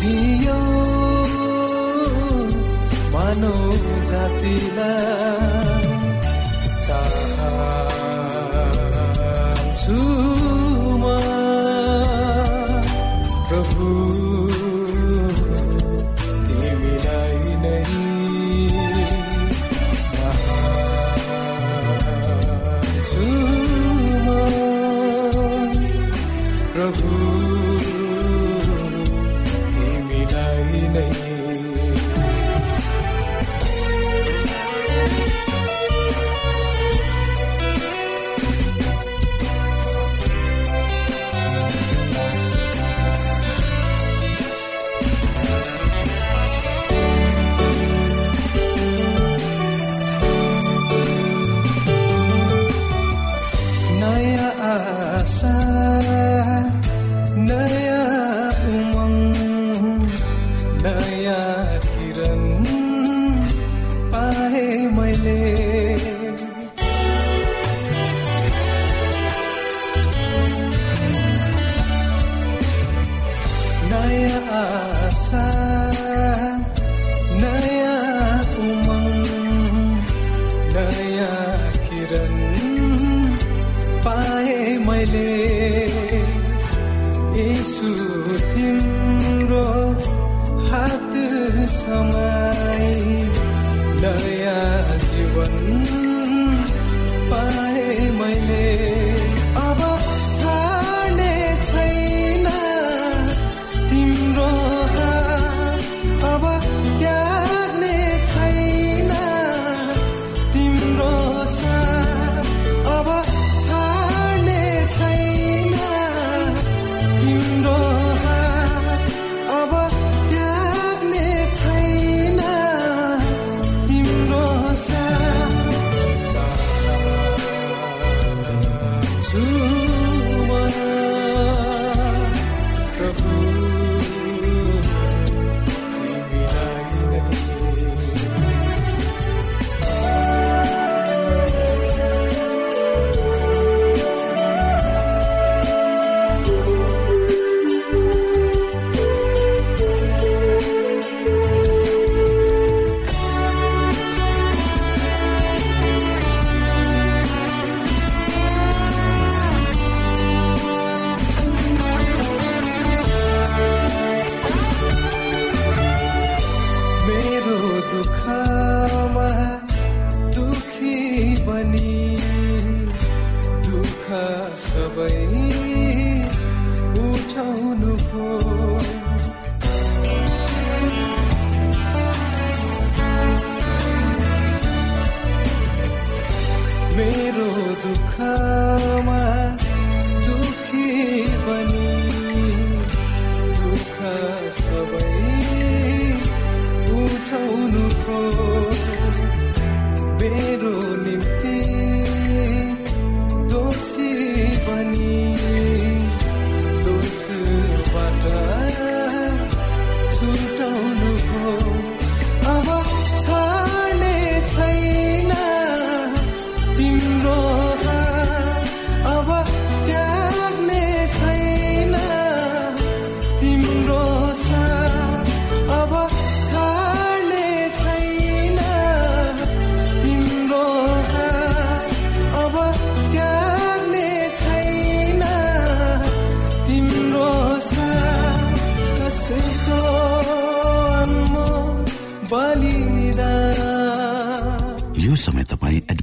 दियो मानव जातिलाई चाहन्छु।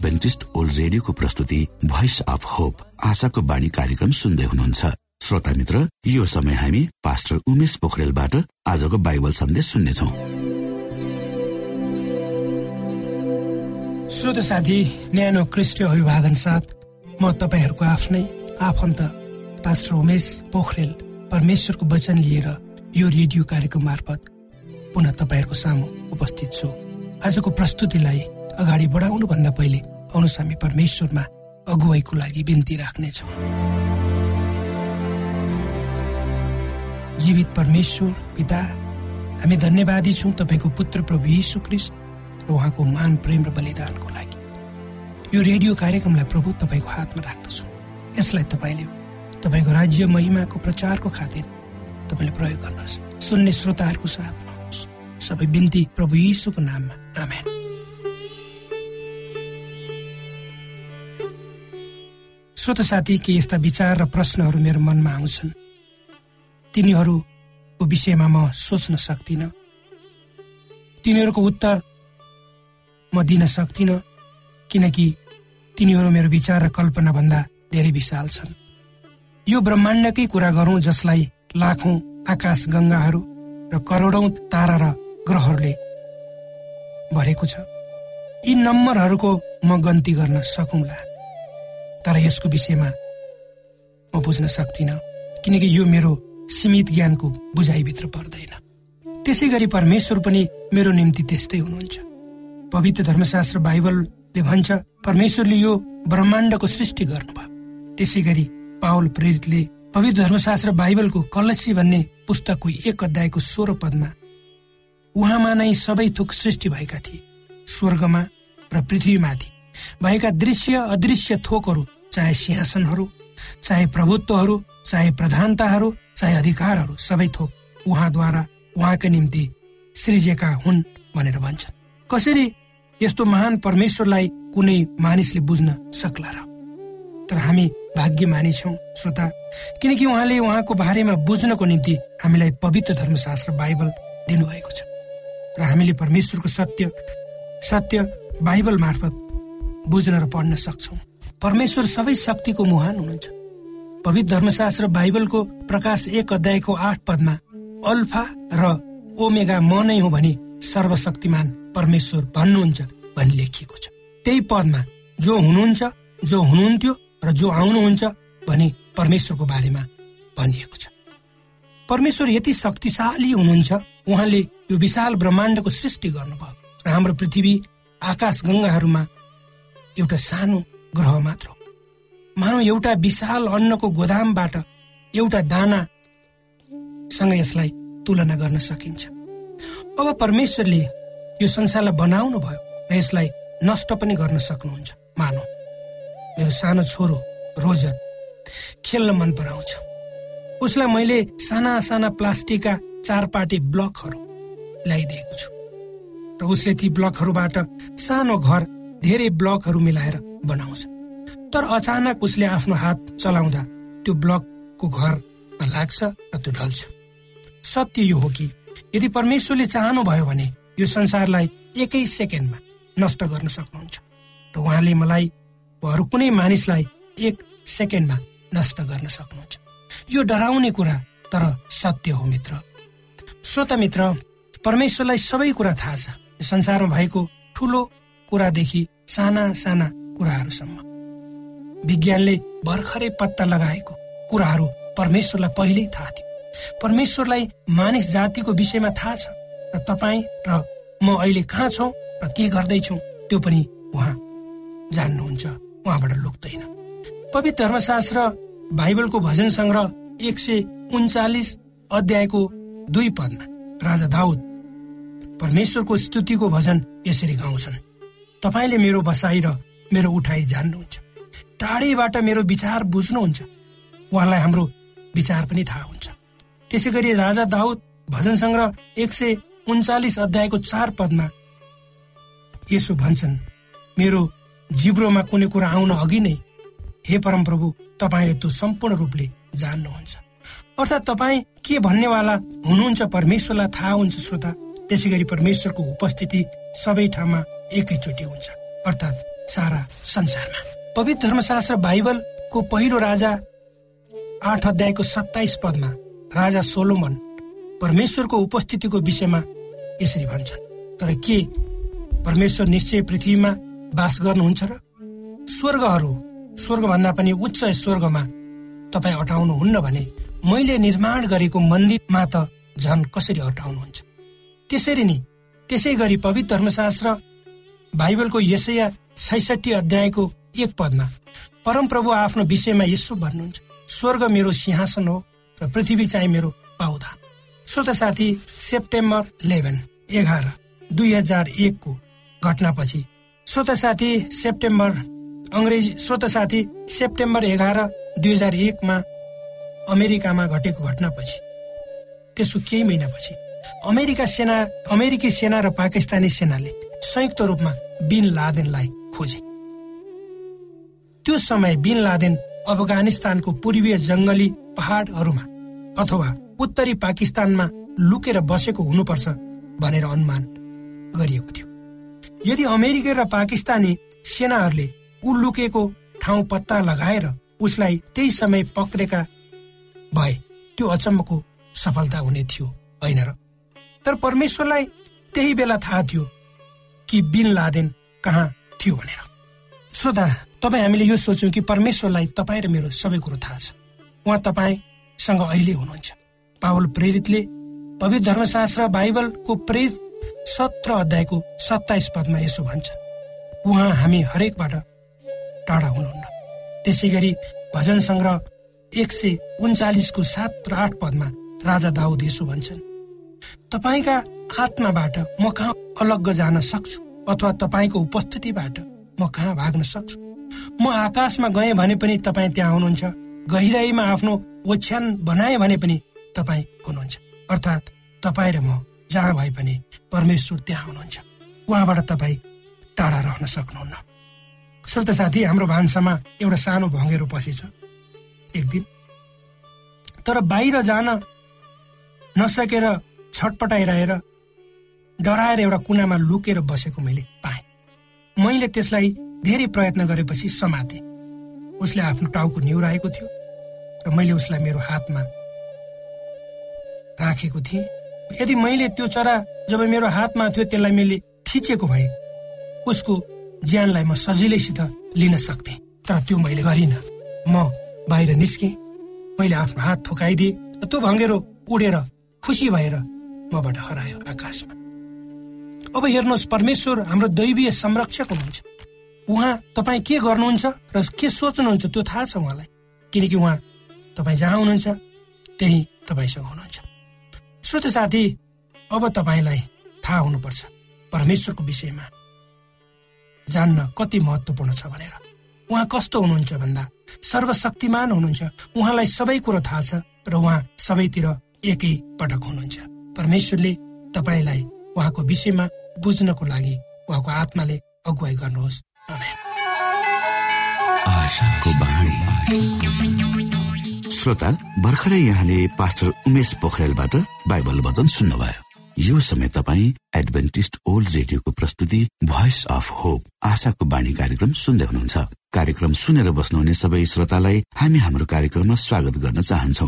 एडभेन्टिस्ट ओल्ड रेडियोको प्रस्तुति भोइस अफ होप आशाको बाणी कार्यक्रम सुन्दै हुनुहुन्छ। श्रोता मित्र यो समय हामी पास्टर उमेश पोखरेलबाट आजको बाइबल सन्देश सुन्नेछौ। श्रोत साथी न्यानो क्रिस्टियो अभिवादन साथ म तपाईँहरूको आफ्नै आफन्त पास्टर उमेश पोखरेल परमेश्वरको वचन लिएर यो रेडियो कार्यक्रम मार्फत पुनः तपाईँहरूको सामु उपस्थित छु। आजको प्रस्तुतिलाई अगाडि बढाउनु भन्दा पहिले आउनुहोस् हामी परमेश्वरमा अगुवाईको लागि बिन्ती राख्नेछौँ। जीवित परमेश्वर पिता हामी धन्यवादी छौँ तपाईँको पुत्र प्रभु यीशु ख्रिस्ट र उहाँको मान प्रेम र बलिदानको लागि। यो रेडियो कार्यक्रमलाई प्रभु तपाईँको हातमा राख्दछु। यसलाई तपाईँले तपाईँको राज्य महिमाको प्रचारको खातिर तपाईँले प्रयोग गर्नुहोस्। सुन्ने श्रोताहरूको साथमा सबै बिन्ती प्रभु यीशुको नाममा। आमेन। श्रोत साथी के यस्ता विचार र प्रश्नहरू मेरो मनमा आउँछन्। तिनीहरूको विषयमा म सोच्न सक्दिनँ। तिनीहरूको उत्तर म दिन सक्दिनँ किनकि तिनीहरू मेरो विचार र कल्पनाभन्दा धेरै विशाल छन्। यो ब्रह्माण्डकै कुरा गरौँ जसलाई लाखौं आकाश गङ्गाहरू र करोडौं तारा र ग्रहहरूले भरेको छ। यी नम्बरहरूको म गन्ती गर्न सकौँला। तर यसको विषयमा म बुझ्न सक्दिनँ किनकि यो मेरो सीमित ज्ञानको बुझाइभित्र पर्दैन। त्यसै गरी परमेश्वर पनि मेरो निम्ति त्यस्तै हुनुहुन्छ। पवित्र धर्मशास्त्र बाइबलले भन्छ परमेश्वरले यो ब्रह्माण्डको सृष्टि गर्नुभयो। त्यसै गरी पावल प्रेरितले पवित्र धर्मशास्त्र बाइबलको कलसी भन्ने पुस्तकको एक अध्यायको सोह्र पदमा उहाँमा नै सबै थोक सृष्टि भएका थिए स्वर्गमा र पृथ्वीमाथि। भएका दृश्य अदृश्य थोकहरू चाहे सिंहासनहरू चाहे प्रभुत्वहरू चाहे प्रधानताहरू चाहे अधिकारहरू सबै थोक उहाँद्वारा उहाँका निम्ति सृजिएका हुन् भनेर भन्छन्। कसरी यस्तो महान परमेश्वरलाई कुनै मानिसले बुझ्न सक्ला र? तर हामी भाग्यमानी छौँ श्रोता। किनकि उहाँले उहाँको बारेमा बुझ्नको निम्ति हामीलाई पवित्र धर्मशास्त्र बाइबल दिनुभएको छ। र हामीले परमेश्वरको सत्य सत्य बाइबल मार्फत बुझ्न र पढ्न सक्छौँ। परमेश्वर सबै शक्तिको मुहान हुनुहुन्छ। पवित्र धर्मशास्त्र बाइबलको प्रकाश एक अध्यायको आठ पदमा अल्फा र ओमेगा म नै हो भनी सर्वशक्तिमान परमेश्वर भन्नुहुन्छ भनी लेखिएको छ। त्यही पदमा जो हुनुहुन्छ जो हुनुहुन्थ्यो र जो आउनुहुन्छ भनी परमेश्वरको बारेमा भनिएको छ। परमेश्वर यति शक्तिशाली हुनुहुन्छ उहाँले यो विशाल ब्रह्माण्डको सृष्टि गर्नुभयो र हाम्रो पृथ्वी आकाश गङ्गाहरूमा एउटा सानो ग्रह मात्र हो। मानव एउटा विशाल अन्नको गोदामबाट एउटा दाना सँग यसलाई तुलना गर्न सकिन्छ। अब परमेश्वरले यो संसारलाई बनाउनु भयो र यसलाई नष्ट पनि गर्न सक्नुहुन्छ मानौ मेरो सानो छोरो रोजर खेल्न मन पराउँछ। उसलाई मैले साना साना प्लास्टिकका चारपाटी ब्लकहरू ल्याइदिएको छु। र उसले ती ब्लकहरूबाट सानो घर धेरै ब्लकहरू मिलाएर बनाउँछ। तर अचानक उसले आफ्नो हात चलाउँदा त्यो ब्लकको घरमा लाग्छ र त्यो ढल्छ। सत्य यो हो कि यदि परमेश्वरले चाहनुभयो भने यो संसारलाई एकै सेकेन्डमा नष्ट गर्न सक्नुहुन्छ र उहाँले मलाई अरू कुनै मानिसलाई एक सेकेन्डमा नष्ट गर्न सक्नुहुन्छ। यो डराउने कुरा तर सत्य हो मित्र। श्रोता मित्र परमेश्वरलाई सबै कुरा थाहा छ। संसारमा भएको ठुलो कुरादेखि साना साना कुराहरूसम्म। विज्ञानले भर्खरै पत्ता लगाएको कुराहरू परमेश्वरलाई पहिल्यै थाहा थियो। परमेश्वरलाई मानिस जातिको विषयमा थाहा छ र तपाईँ र म अहिले कहाँ छौँ र के गर्दैछौँ त्यो पनि उहाँ जान्नुहुन्छ उहाँबाट लुक्दैन। पवित्र धर्मशास्त्र बाइबलको भजन सङ्ग्रह एक सय उन्चालिस अध्यायको दुई पदमा राजा दाउद परमेश्वरको स्तुतिको भजन यसरी गाउँछन्। तपाईँले मेरो बसाइ र मेरो उठाइ जान्नुहुन्छ। टाढैबाट मेरो विचार बुझ्नुहुन्छ। उहाँलाई हाम्रो विचार पनि थाहा हुन्छ। त्यसै गरी राजा दाउद भजन सङ्ग्रह एक सय उन्चालिस अध्यायको चार पदमा यसो भन्छन् मेरो जिब्रोमा कुनै कुरा आउन अघि नै हे परमप्रभु तपाईँले त्यो सम्पूर्ण रूपले जान्नुहुन्छ। अर्थात् तपाईँ के भन्नेवाला हुनुहुन्छ परमेश्वरलाई थाहा हुन्छ श्रोता? त्यसै गरी परमेश्वरको उपस्थिति सबै ठाउँमा एकैचोटि हुन्छ। अर्थात् सारा संसारमा। पवित्र धर्मशास्त्र बाइबलको पहिलो राजा आठ अध्यायको सत्ताइस पदमा राजा सोलोमन परमेश्वरको उपस्थितिको विषयमा यसरी भन्छन् तर के परमेश्वर निश्चय पृथ्वीमा बास गर्नुहुन्छ र स्वर्गहरू स्वर्गभन्दा पनि उच्च स्वर्गमा तपाईँ अटाउनुहुन्न भने मैले निर्माण गरेको मन्दिरमा त झन कसरी अटाउनुहुन्छ त्यसरी नै त्यसै गरी पवित्र धर्मशास्त्र बाइबलको यसैया छैसठी अध्यायको एक पदमा परमप्रभु आफ्नो विषयमा यसो भन्नुहुन्छ स्वर्ग मेरो सिंहासन हो र पृथ्वी चाहिँ मेरो पाउदान श्रोता साथी सेप्टेम्बर इलेभेन एघार दुई हजार एकको घटनापछि श्रोता साथी सेप्टेम्बर अङ्ग्रेजी श्रोता साथी सेप्टेम्बर एघार दुई हजार एकमा अमेरिकामा घटेको घटनापछि त्यसो केही महिनापछि अमेरिका सेना अमेरिकी सेना र पाकिस्तानी सेनाले संयुक्त रूपमा बिन लादेनलाई खोजे। त्यो समय बिन लादेन अफगानिस्तानको पूर्वीय जंगली पहाडहरूमा अथवा उत्तरी पाकिस्तानमा लुकेर बसेको हुनुपर्छ भनेर अनुमान गरिएको थियो। यदि अमेरिकी र पाकिस्तानी सेनाहरूले ऊ लुकेको ठाउँ पत्ता लगाएर उसलाई त्यही समय पक्रेका भए त्यो अचम्मको सफलता हुने थियो होइन र? तर परमेश्वरलाई त्यही बेला थाहा थियो कि बिन लादेन कहाँ थियो भनेर। श्रोता तपाईँ हामीले यो सोच्यौँ कि परमेश्वरलाई तपाईँ र मेरो सबै कुरो थाहा छ। उहाँ तपाईँसँग अहिले हुनुहुन्छ। पावल प्रेरितले पवित्र धर्मशास्त्र बाइबलको प्रेरित सत्र अध्यायको सत्ताइस पदमा यसो भन्छ। उहाँ हामी हरेकबाट टाढा हुनुहुन्न। त्यसै गरी भजन सङ्ग्रह एक सय उन्चालिसको सात र आठ पदमा राजा दाउद यसो भन्छन्। तपाईँका आत्माबाट म कहाँ अलग्ग जान सक्छु? अथवा तपाईँको उपस्थितिबाट म कहाँ भाग्न सक्छु? म आकाशमा गएँ भने पनि तपाईँ त्यहाँ हुनुहुन्छ। गहिराईमा आफ्नो ओछ्यान बनाए भने पनि तपाईँ हुनुहुन्छ। अर्थात् तपाईँ र म जहाँ भए पनि परमेश्वर त्यहाँ हुनुहुन्छ। उहाँबाट तपाईँ टाढा रहन सक्नुहुन्न। श्रोत साथी हाम्रो भान्सामा एउटा सानो भँगेरो पसेछ एक दिन। तर बाहिर जान नसकेर छटपटाइरहेर डराएर एउटा कुनामा लुकेर बसेको मैले पाएँ। मैले त्यसलाई धेरै प्रयत्न गरेपछि समाते। उसले आफ्नो टाउको निहुराएको थियो र मैले उसलाई मेरो हातमा राखेको थिएँ। यदि मैले त्यो चरा जब मेरो हातमा थियो त्यसलाई मैले थिचेको भए उसको ज्यानलाई म सजिलैसित लिन सक्थे। तर त्यो मैले गरिनँ। म बाहिर निस्केँ। मैले आफ्नो हात फुकाइदिएँ त्यो भङ्गेरो उडेर खुसी भएर मबाट हरायो आकाशमा। अब हेर्नुहोस् परमेश्वर हाम्रो दैवीय संरक्षक हुनुहुन्छ। उहाँ तपाईँ के गर्नुहुन्छ र के सोच्नुहुन्छ त्यो थाहा छ उहाँलाई। किनकि उहाँ तपाईँ जहाँ हुनुहुन्छ त्यही तपाईँसँग हुनुहुन्छ। श्रोत साथी अब तपाईँलाई थाहा हुनुपर्छ परमेश्वरको विषयमा जान्न कति महत्वपूर्ण छ भनेर। उहाँ कस्तो हुनुहुन्छ भन्दा सर्वशक्तिमान हुनुहुन्छ। उहाँलाई सबै कुरो थाहा छ र उहाँ सबैतिर एकै पटक हुनुहुन्छ। परमेश्वरले तपाईँलाई उहाँको विषयमा बुझ्नको लागि उहाँको आत्माले अगुवाई गर्नुहोस्। श्रोता भर्खरै यहाँले पास्टर उमेश पोखरेलबाट बाइबल वचन सुन्नुभयो। यो समय तपाईँ एडभेन्टिस्ट ओल्ड रेडियोको प्रस्तुति भोइस अफ होप आशाको बाणी कार्यक्रम सुन्दै हुनुहुन्छ। कार्यक्रम सुनेर बस्नुहुने सबै श्रोतालाई हामी हाम्रो कार्यक्रममा स्वागत गर्न चाहन्छौ।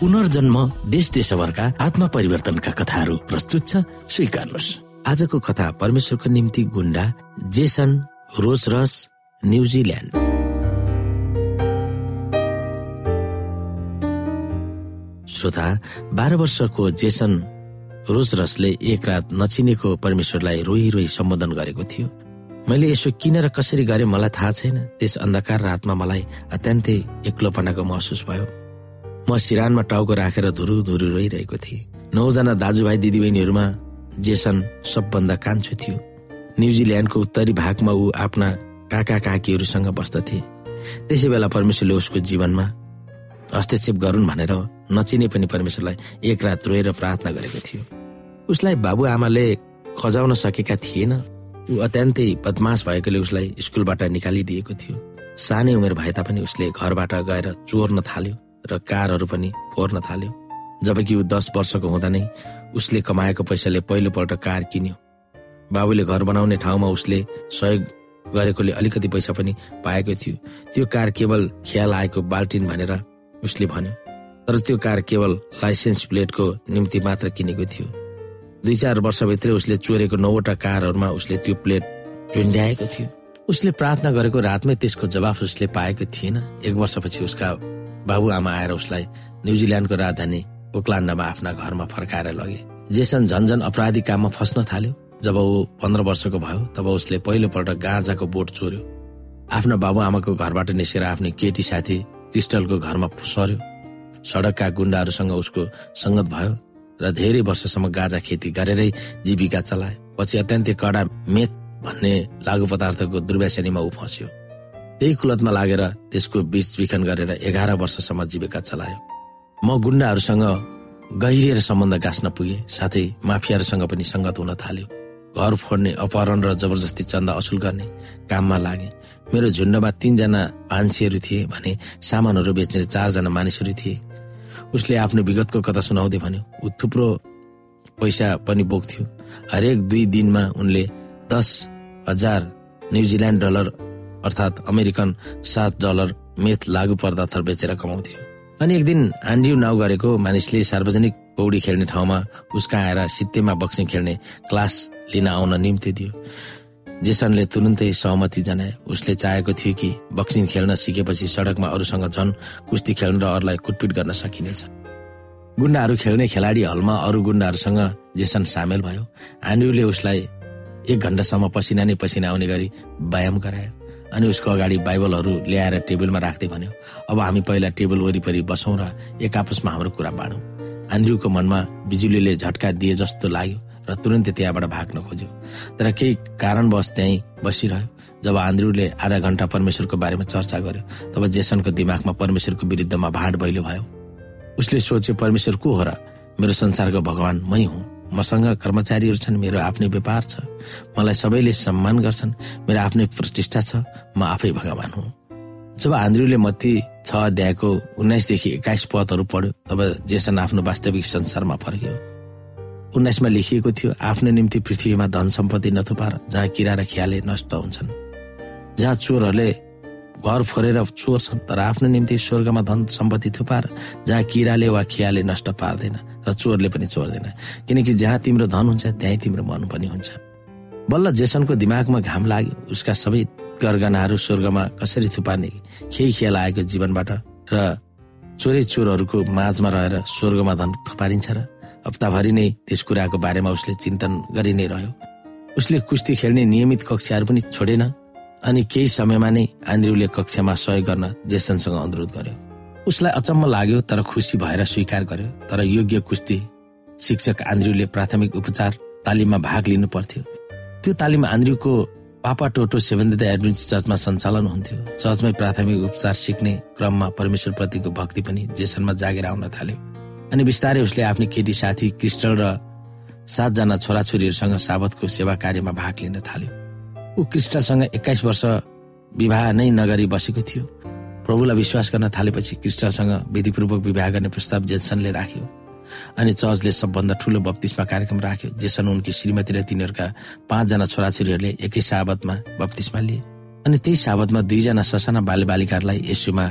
पुनर्जन्म देश देशभरका आत्मा परिवर्तनका कथाहरू प्रस्तुत छ। स्वीकार्नुहोस्। आजको कथा परमेश्वरको निम्ति गुण्डा जेसन रोजरस न्युजिल्यान्ड। श्रोता बाह्र वर्षको जेसन रोजरसले एक रात नचिनेको परमेश्वरलाई रोही रोही सम्बोधन गरेको थियो। मैले यसो किन र कसरी गरेँ मलाई थाहा छैन। त्यस अन्धकार रातमा मलाई अत्यन्तै एक्लोपनाको महसुस भयो। म सिरानमा टाउको राखेर धुरु धुरु रोइरहेको थिएँ। नौजना दाजुभाइ दिदीबहिनीहरूमा जेसन सबभन्दा कान्छो थियो। न्युजिल्यान्डको उत्तरी भागमा ऊ आफ्ना काका काकीहरूसँग बस्दथे। त्यसै बेला परमेश्वरले उसको जीवनमा हस्तक्षेप गरून् भनेर नचिने पनि परमेश्वरलाई एक रात रोएर प्रार्थना गरेको थियो। उसलाई बाबुआमाले खजाउन सकेका थिएन। ऊ अत्यन्तै बदमास भएकोले उसलाई स्कुलबाट निकालिदिएको थियो। सानै उमेर भए तापनि उसले घरबाट गएर चोर्न थाल्यो। र कारहरू पनि फोर्न थाल्यो। जबकि ऊ दस वर्षको हुँदा नै उसले कमाएको पैसाले पहिलोपल्ट कार किन्यो। बाबुले घर बनाउने ठाउँमा उसले सहयोग गरेकोले अलिकति पैसा पनि पाएको थियो। त्यो कार केवल ख्याल आएको बाल्टिन भनेर उसले भन्यो। तर त्यो कार केवल लाइसेन्स प्लेटको निम्ति मात्र किनेको थियो। दुई चार वर्षभित्रै उसले चोरेको नौवटा कारहरूमा उसले त्यो प्लेट झुन्ड्याएको थियो। उसले प्रार्थना गरेको रातमै त्यसको जवाफ उसले पाएको थिएन। एक वर्षपछि उसका बाबुआमा आएर उसलाई न्युजिल्यान्डको राजधानी ओक्लान्डमा आफ्ना घरमा फर्काएर लगे। जेसन झन्झन अपराधी काममा फस्न थाल्यो। जब ऊ पन्ध्र वर्षको भयो तब उसले पहिलोपल्ट गाँजाको बोट चोर्यो। आफ्नो बाबुआमाको घरबाट निस्केर आफ्नो केटी साथी क्रिस्टलको घरमा सर्यो सडकका गुण्डाहरूसँग उसको सङ्गत भयो र धेरै वर्षसम्म गाजा खेती गरेरै जीविका चलाए पछि अत्यन्तै कडा मेथ भन्ने लागु पदार्थको दुर्व्यसनीमा ऊ फस्यो। त्यही कुलतमा लागेर त्यसको बीच विखन गरेर एघार वर्षसम्म जीविका चलायो। म गुण्डाहरूसँग गहिरिएर सम्बन्ध गाँच्न पुगे साथै माफियाहरूसँग पनि सङ्गत हुन थाल्यो। घर फोड्ने अपहरण र जबरजस्ती चन्दा असुल गर्ने काममा लागे। मेरो झुन्डमा तीनजना मान्छेहरू थिए भने सामानहरू बेच्ने चारजना मानिसहरू थिए। उसले आफ्नो विगतको कथा सुनाउँदै भन्यो ऊ थुप्रो पैसा पनि बोक्थ्यो। हरेक दुई दिनमा उनले दस हजार न्युजिल्यान्ड डलर अर्थात् अमेरिकन सात डलर मेथ लागु पदार्थ बेचेर कमाउँथ्यो। अनि एक दिन आन्ड्यु नाउ गरेको मानिसले सार्वजनिक पौडी खेल्ने ठाउँमा उसका आएर सित्तेमा बक्सिङ खेल्ने क्लास लिन आउन निम्ति दियो। जेसनले तुरुन्तै सहमति जनाए। उसले चाहेको थियो कि बक्सिङ खेल्न सिकेपछि सडकमा अरूसँग झन कुस्ती खेल्न र अरूलाई कुटपिट गर्न सकिनेछ। गुण्डाहरू खेल्ने खेलाडी हलमा अरू गुण्डाहरूसँग जेसन सामेल भयो। आन्ड्रुले उसलाई एक घन्टासम्म पसिना नै पसिना आउने गरी व्यायाम गरायो। अनि उसको अगाडि बाइबलहरू ल्याएर टेबलमा राख्दै भन्यो अब हामी पहिला टेबल वरिपरि बसौँ र एक आपसमा हाम्रो कुरा बाँडौँ। आन्द्रिउको मनमा बिजुलीले झट्का दिए जस्तो लाग्यो र तुरन्तै त्यहाँबाट भाग्न खोज्यो। तर केही कारणवश त्यहीँ बसिरह्यो। जब आन्द्रिउले आधा घण्टा परमेश्वरको बारेमा चर्चा गर्यो तब जेसनको दिमागमा परमेश्वरको विरुद्धमा भाँड भैलो भयो। उसले सोच्यो परमेश्वर को हो र मेरो संसारको भगवान मै हुँ। मसँग कर्मचारीहरू छन् मेरो आफ्नै व्यापार छ। मलाई सबैले सम्मान गर्छन् मेरो आफ्नै प्रतिष्ठा छ म आफै भगवान हुँ। जब आन्द्रिउले मत्ती छ अध्यायको उन्नाइसदेखि एक्काइस पदहरू पढ्यो तब जेसन आफ्नो वास्तविक संसारमा फर्कियो। उन्नाइसमा लेखिएको थियो आफ्नो निम्ति पृथ्वीमा धन सम्पत्ति नथुपार जहाँ किरा र खियाले नष्ट हुन्छन्। जहाँ चोरहरूले घर फोरेर चोर्छन् तर आफ्नो निम्ति स्वर्गमा धन सम्पत्ति थुपार जहाँ किराले वा खियाले नष्ट पार्दैन र चोरले पनि चोर्दैन। किनकि जहाँ तिम्रो धन हुन्छ त्यहीँ तिम्रो मन पनि हुन्छ। बल्ल जेसनको दिमागमा घाम लाग्यो। उसका सबै गरगनाहरू स्वर्गमा कसरी थुपार्ने खेइ खेल आएको जीवनबाट र चोरै चोरहरूको माझमा रहेर स्वर्गमा धन थुपारिन्छ र हप्ताभरि नै त्यस कुराको बारेमा उसले चिन्तन गरि नै रह्यो। उसले कुस्ती खेल्ने नियमित कक्षाहरू पनि छोडेन। अनि केही समयमा नै आन्द्रिउले कक्षामा सहयोग गर्न जेसनसँग अनुरोध गर्यो। उसलाई अचम्म लाग्यो तर खुसी भएर स्वीकार गर्यो। तर योग्य कुस्ती शिक्षक आन्द्रिउले प्राथमिक उपचार तालिममा भाग लिनु पर्थ्यो। त्यो तालिम आन्द्रिउको पापा टोटो सेभेन्थ एडभेन्स चर्चमा सञ्चालन हुन्थ्यो। चर्चमै प्राथमिक उपचार सिक्ने क्रममा परमेश्वर प्रतिको भक्ति पनि जेसनमा जागेर आउन थाल्यो। अनि बिस्तारै उसले आफ्नो केटी साथी क्रिस्टल र सातजना छोराछोरीहरूसँग साबतको सेवा कार्यमा भाग लिन थाल्यो। ऊ क्रिस्टलसँग एक्काइस वर्ष विवाह नै नगरी बसेको थियो। प्रभुलाई विश्वास गर्न थालेपछि क्रिस्टलसँग विधिपूर्वक विवाह गर्ने प्रस्ताव जेन्सनले राख्यो अनि चर्चले सबभन्दा ठुलो बत्तिसमा कार्यक्रम राख्यो जेसन उनकी श्रीमती र तिनीहरूका पाँचजना छोराछोरीहरूले एकै साबतमा बत्तिसमा लिए अनि त्यही साबतमा दुईजना ससाना बाल बालिकाहरूलाई यसुमा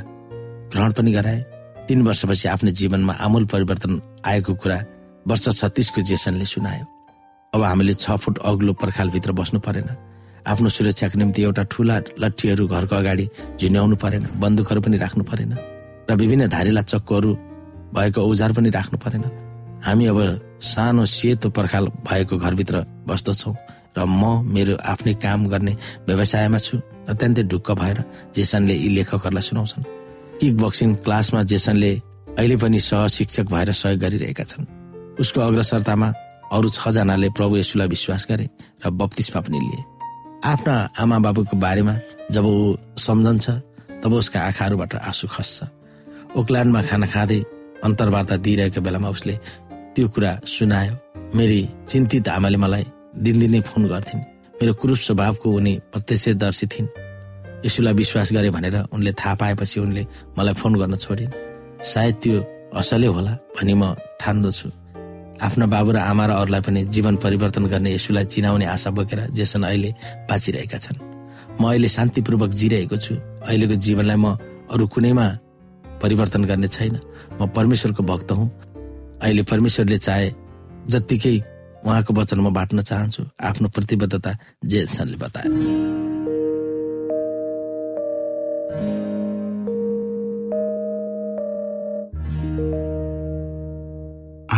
ग्रहण पनि गराए। तीन वर्षपछि आफ्नो जीवनमा आमूल परिवर्तन आएको कुरा वर्ष छत्तिसको जेसनले सुनायो। अब हामीले छ फुट अग्लो पर्खालभित्र बस्नु परेन। आफ्नो सुरक्षाको निम्ति एउटा ठुला लट्ठीहरू घरको अगाडि झुन्याउनु परेन बन्दुकहरू पनि राख्नु परेन र विभिन्न धारिला चक्कोहरू भएको औजार पनि राख्नु परेन। हामी अब सानो सेतो पर्खाल भएको घरभित्र बस्दछौँ र म मेरो आफ्नै काम गर्ने व्यवसायमा छु अत्यन्तै ढुक्क भएर जेसनले यी लेखकहरूलाई सुनाउँछन्। किक बक्सिङ क्लासमा जेसनले अहिले पनि सहशिक्षक भएर सहयोग गरिरहेका छन्। उसको अग्रसरतामा अरू छजनाले प्रभु यसुलाई विश्वास गरे र बत्तिसमा पनि लिए। आफ्ना आमा बाबुको बारेमा जब ऊ सम्झन्छ तब उसका आँखाहरूबाट आँसु खस्छ। ओकल्यान्डमा खाना खाँदै अन्तर्वार्ता दिइरहेको बेलामा उसले त्यो कुरा सुनायो। मेरी चिन्तित आमाले मलाई दिनदिनै फोन गर्थिन्। मेरो क्रुप स्वभावको उनी प्रत्यक्षदर्शी थिइन्। यसुलाई विश्वास गरे भनेर उनले थाहा पाएपछि उनले मलाई फोन गर्न छोडिन्। सायद त्यो असलै होला भनी म ठान्दछु। आफ्ना बाबु र आमा र अरूलाई पनि जीवन परिवर्तन गर्ने यसुलाई चिनाउने आशा बोकेर जेसन अहिले बाँचिरहेका छन्। म अहिले शान्तिपूर्वक जिरहेको छु। अहिलेको जीवनलाई म अरू कुनैमा परिवर्तन गर्ने छैन। म परमेश्वरको भक्त हुँ। अहिले परमेश्वरले चाहे जत्तिकै उहाँको वचन म बाँट्न चाहन्छु। आफ्नो प्रतिबद्धता जेसनले बताए।